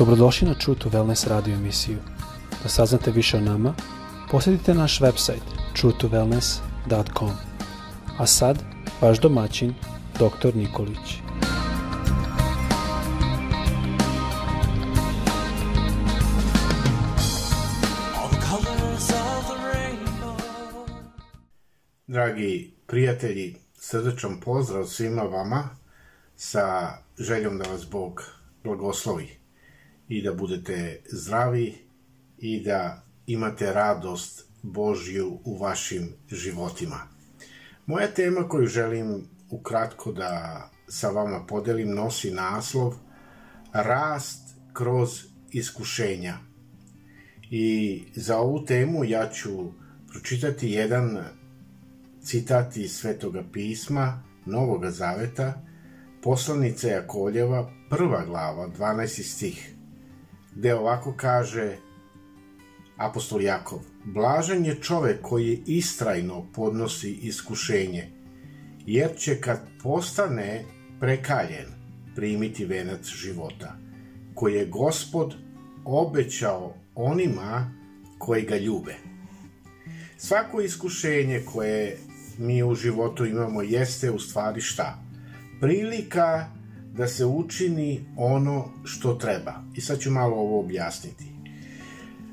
Dobrodošli na True to Wellness radio emisiju. Da saznate više o nama, posjetite naš website truetowellness.com. A sad, vaš domaćin, dr. Nikolić. Dragi prijatelji, srdečan pozdrav svima vama sa željom da vas Bog blagoslovi i da budete zdravi i da imate radost Božju u vašim životima. Moja tema koju želim ukratko da sa vama podelim nosi naslov Rast kroz iskušenja. I za ovu temu ja ću pročitati jedan citat iz Svetoga pisma Novoga Zaveta, poslanice Jakoljeva, prva glava, 12. stih, gde ovako kaže apostol Jakov, blažan je čovek koji istrajno podnosi iskušenje, jer će kad postane prekaljen primiti venac života, koji je gospod obećao onima koji ga ljube. Svako iskušenje koje mi u životu imamo jeste u stvari šta? Prilika da se učini ono što treba. I sad ću malo ovo objasniti.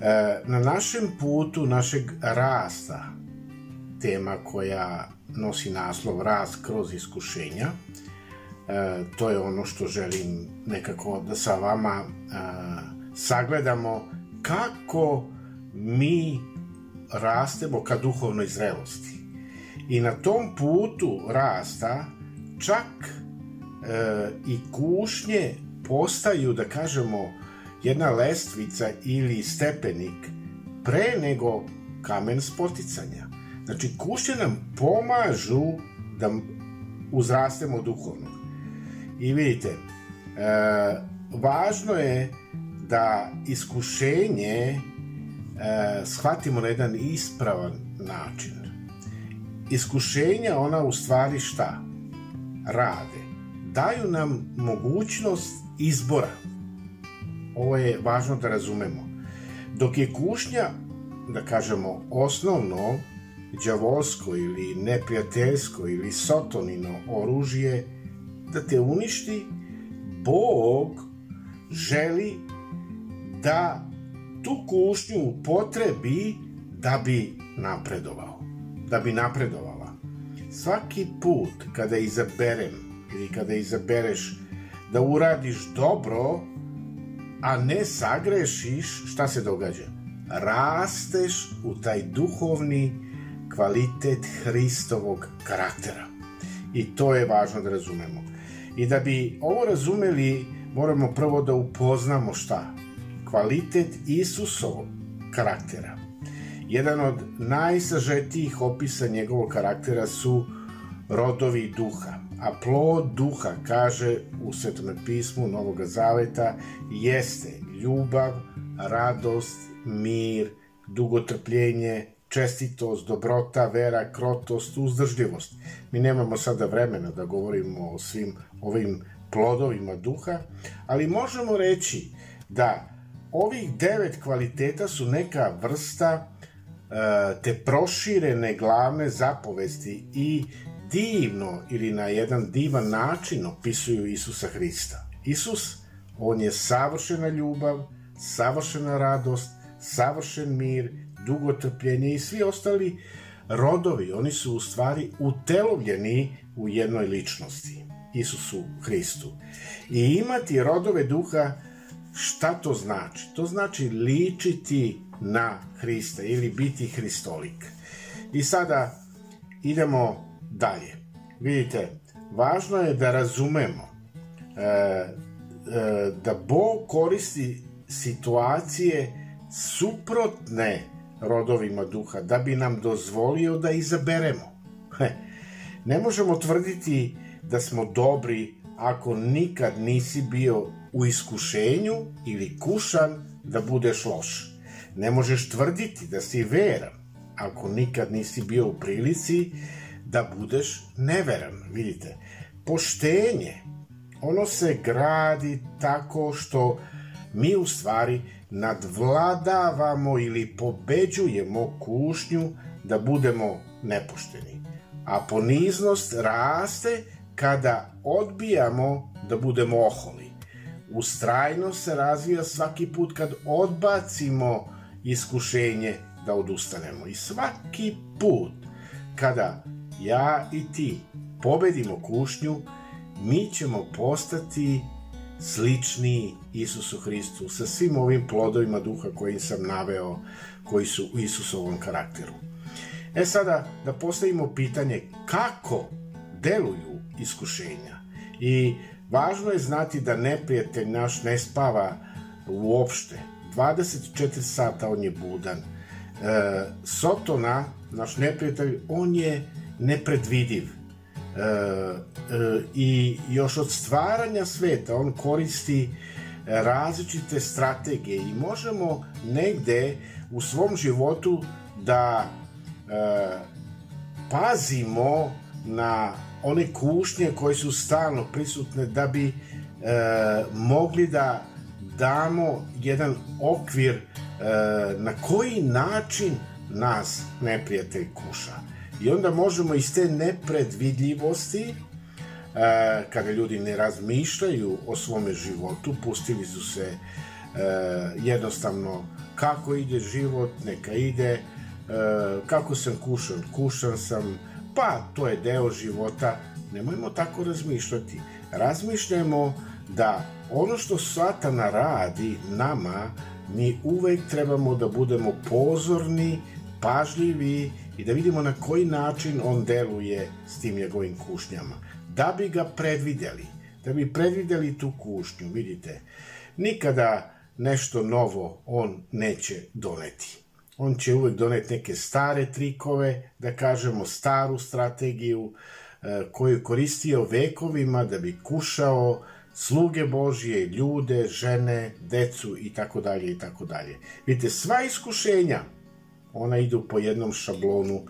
E, na našem putu našeg rasta, tema koja nosi naslov Rast kroz iskušenja, e, to je ono što želim nekako da sa vama e, sagledamo kako mi rastemo ka duhovnoj zrelosti. I na tom putu rasta čak e, i kušnje postaju, da kažemo, jedna lestvica ili stepenik pre nego kamen spoticanja. Znači, kušnje nam pomažu da uzrastemo duhovno. I vidite, e, važno je da iskušenje e, shvatimo na jedan ispravan način iskušenja ona u stvari šta? Rade. Daju nam mogućnost izbora. Ovo je važno da razumemo. Dok je kušnja, da kažemo, osnovno đavolsko ili neprijateljsko ili sotonino oružje da te uništi, Bog želi da tu kušnju upotrebi da bi napredovao da bi napredovala. Svaki put kada izaberem ili kada izabereš da uradiš dobro, a ne sagrešiš, šta se događa? Rasteš u taj duhovni kvalitet Hristovog karaktera. I to je važno da razumemo. I da bi ovo razumeli, moramo prvo da upoznamo šta? Kvalitet Isusovog karaktera. Jedan od najsažetijih opisa njegovog karaktera su rodovi duha, a plod duha, kaže u Svetom pismu Novog Zaveta, jeste ljubav, radost, mir, dugotrpljenje, čestitost, dobrota, vera, krotost, uzdržljivost. Mi nemamo sada vremena da govorimo o svim ovim plodovima duha, ali možemo reći da ovih devet kvaliteta su neka vrsta te proširene glavne zapovesti i divno ili na jedan divan način opisuju Isusa Hrista. Isus, on je savršena ljubav, savršena radost, savršen mir, dugotrpljenje i svi ostali rodovi, oni su u stvari utelovljeni u jednoj ličnosti, Isusu Hristu. I imati rodove duha, šta to znači? To znači ličiti na Hrista ili biti hristolik. I sada idemo dalje. Vidite, važno je da razumemo e, e, da Bog koristi situacije suprotne rodovima duha da bi nam dozvolio da izaberemo. Ne možemo tvrditi da smo dobri ako nikad nisi bio u iskušenju ili kušan da budeš loš. Ne možeš tvrditi da si veran ako nikad nisi bio u prilici da budeš neveran. Vidite, poštenje, ono se gradi tako što mi u stvari nadvladavamo ili pobeđujemo kušnju da budemo nepošteni. A poniznost raste kada odbijamo da budemo oholi. Ustrajnost se razvija svaki put kad odbacimo iskušenje da odustanemo. I svaki put kada ja i ti pobedimo kušnju, mi ćemo postati slični Isusu Hristu sa svim ovim plodovima duha koji sam naveo, koji su u Isusovom karakteru. E sada da postavimo pitanje kako deluju iskušenja. I važno je znati da neprijatelj naš ne spava uopšte. 24 sata on je budan. E, Sotona, naš neprijatelj, on je nepredvidiv. E, e, I još od stvaranja sveta on koristi različite strategije i možemo negde u svom životu da e, pazimo na one kušnje koje su stalno prisutne da bi e, mogli da damo jedan okvir e, na koji način nas neprijatelj kuša. I onda možemo iz te nepredvidljivosti e, kada ljudi ne razmišljaju o svome životu, pustili su se e, jednostavno kako ide život, neka ide, e, kako sam kušan, kušan sam, pa to je deo života, nemojmo tako razmišljati. Razmišljajmo da ono što satana radi nama, mi uvek trebamo da budemo pozorni, pažljivi i da vidimo na koji način on deluje s tim njegovim kušnjama. Da bi ga predvideli, da bi predvideli tu kušnju, vidite, nikada nešto novo on neće doneti. On će uvek doneti neke stare trikove, da kažemo staru strategiju, e, koju koristio vekovima da bi kušao sluge Božije, ljude, žene, decu i tako dalje i tako dalje. Vidite, sva iskušenja, ona idu po jednom šablonu,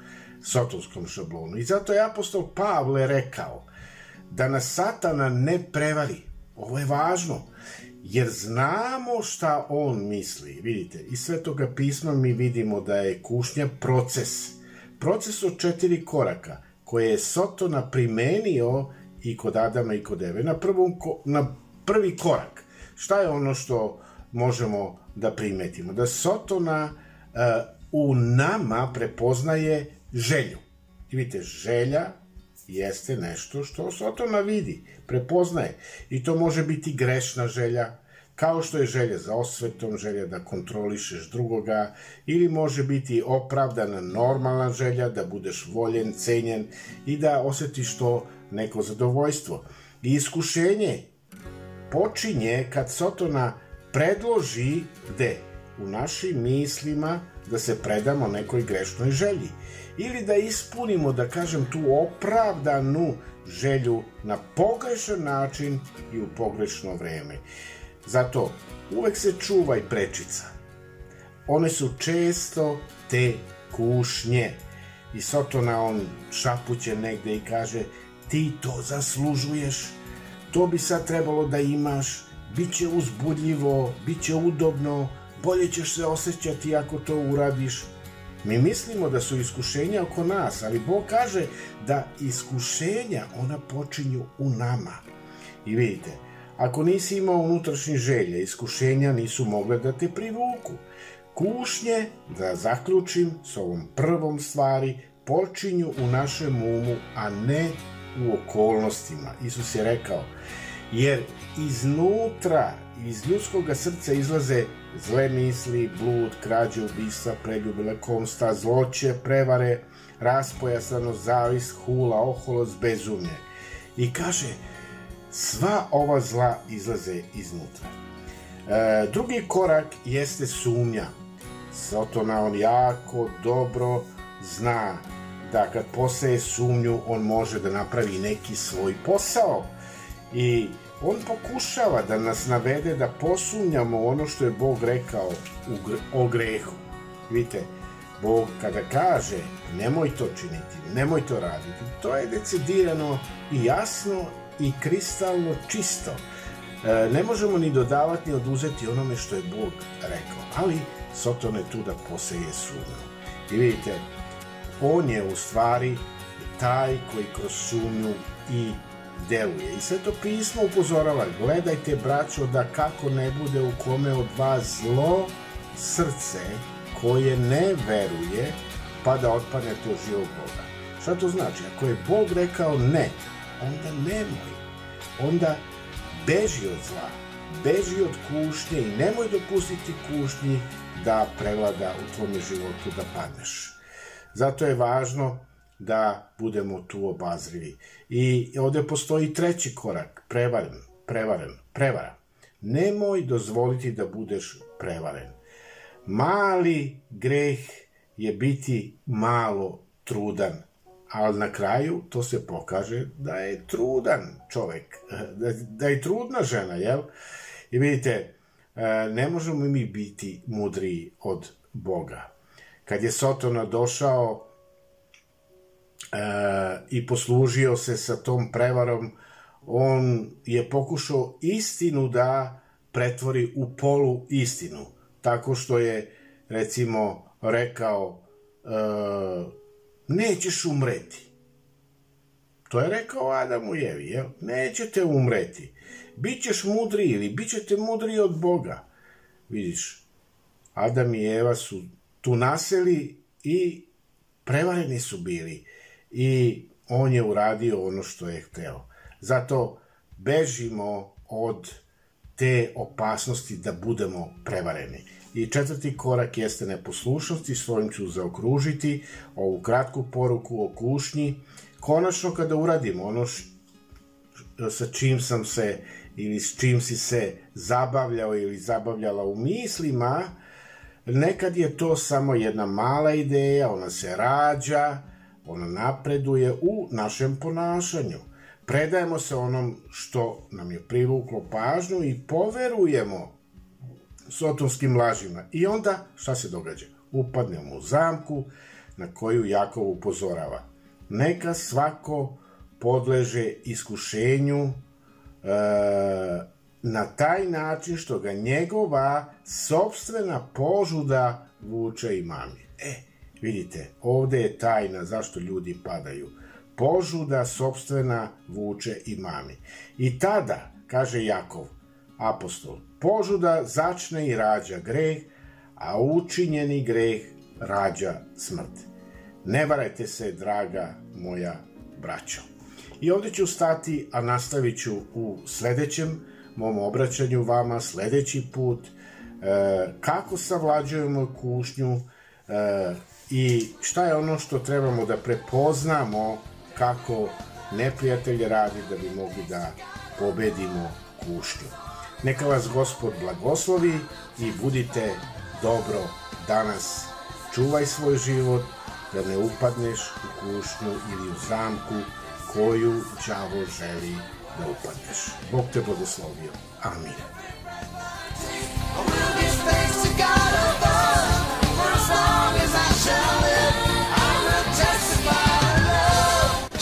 sotonskom šablonu. I zato je apostol Pavle rekao da nas satana ne prevari. Ovo je važno, jer znamo šta on misli. Vidite, iz svetoga pisma mi vidimo da je kušnja proces. Proces od četiri koraka, koje je Sotona primenio i kod Adama i kod Eve. Na, prvom, na prvi korak, šta je ono što možemo da primetimo? Da Sotona uh, u nama prepoznaje želju. I vidite, želja jeste nešto što Sotona vidi, prepoznaje. I to može biti grešna želja, kao što je želja za osvetom, želja da kontrolišeš drugoga, ili može biti opravdana normalna želja da budeš voljen, cenjen i da osetiš to neko zadovoljstvo. I iskušenje počinje kad Sotona predloži gde? U našim mislima da se predamo nekoj grešnoj želji. Ili da ispunimo, da kažem, tu opravdanu želju na pogrešan način i u pogrešno vreme. Zato uvek se čuvaj prečica. One su često te kušnje. I Sotona on šapuće negde i kaže ti to zaslužuješ, to bi sad trebalo da imaš, bit će uzbudljivo, bit će udobno, bolje ćeš se osjećati ako to uradiš. Mi mislimo da su iskušenja oko nas, ali Bog kaže da iskušenja ona počinju u nama. I vidite, ako nisi imao unutrašnje želje, iskušenja nisu mogle da te privuku. Kušnje, da zaključim s ovom prvom stvari, počinju u našem umu, a ne u okolnostima. Isus je rekao, jer iznutra, iz ljudskog srca izlaze zle misli, blud, krađe, ubistva, preljube, komsta, zloće, prevare, raspojasano, zavis, hula, oholost, bezumlje. I kaže, sva ova zla izlaze iznutra. E, drugi korak jeste sumnja. Sotona on jako dobro zna da kad poseje sumnju on može da napravi neki svoj posao i on pokušava da nas navede da posumnjamo ono što je Bog rekao o grehu. Vidite, Bog kada kaže nemoj to činiti, nemoj to raditi, to je decidirano i jasno i kristalno čisto. E, ne možemo ni dodavati ni oduzeti onome što je Bog rekao, ali Soton je tu da poseje sumnju. I vidite, on je u stvari taj koji kroz sumnju i deluje. I sve to pismo upozorava, gledajte braćo da kako ne bude u kome od vas zlo srce koje ne veruje pa da otpadne to živog Boga. Šta to znači? Ako je Bog rekao ne, onda nemoj. Onda beži od zla, beži od kušnje i nemoj dopustiti kušnji da prevlada u tvome životu da padneš. Zato je važno da budemo tu obazrivi. I ovde postoji treći korak, prevaren, prevaren, prevara. Nemoj dozvoliti da budeš prevaren. Mali greh je biti malo trudan, ali na kraju to se pokaže da je trudan čovek, da, da je trudna žena, jel? I vidite, e, ne možemo mi biti mudriji od Boga. Kad je Sotona došao e, i poslužio se sa tom prevarom, on je pokušao istinu da pretvori u polu istinu, tako što je, recimo, rekao e, nećeš umreti. To je rekao Adamu i Evi, jel? Nećete umreti. Bićeš mudri ili bićete mudri od Boga. Vidiš, Adam i Eva su tu naseli i prevareni su bili. I on je uradio ono što je hteo. Zato bežimo od te opasnosti da budemo prevareni. I četvrti korak jeste neposlušnost i svojim ću zaokružiti ovu kratku poruku o kušnji. Konačno kada uradimo ono š, sa čim sam se ili s čim si se zabavljao ili zabavljala u mislima, nekad je to samo jedna mala ideja, ona se rađa, ona napreduje u našem ponašanju. Predajemo se onom što nam je privuklo pažnju i poverujemo sotonskim lažima. I onda, šta se događa? Upadnemo u zamku na koju Jakov upozorava. Neka svako podleže iskušenju e, na taj način što ga njegova sobstvena požuda vuče i mami. E, vidite, ovde je tajna zašto ljudi padaju. Požuda sobstvena vuče i mami. I tada, kaže Jakov, apostol, požuda začne i rađa greh, a učinjeni greh rađa smrt. Ne varajte se, draga moja braćo. I ovde ću stati, a nastavit ću u sledećem mom obraćanju vama sledeći put e, kako savlađujemo kušnju e, i šta je ono što trebamo da prepoznamo kako neprijatelj radi da bi mogli da pobedimo kušnju. Neka vas gospod blagoslovi i budite dobro danas. Čuvaj svoj život da ne upadneš u kušnju ili u zamku koju đavo želi da upadneš. Bog te blagoslovio. Amin.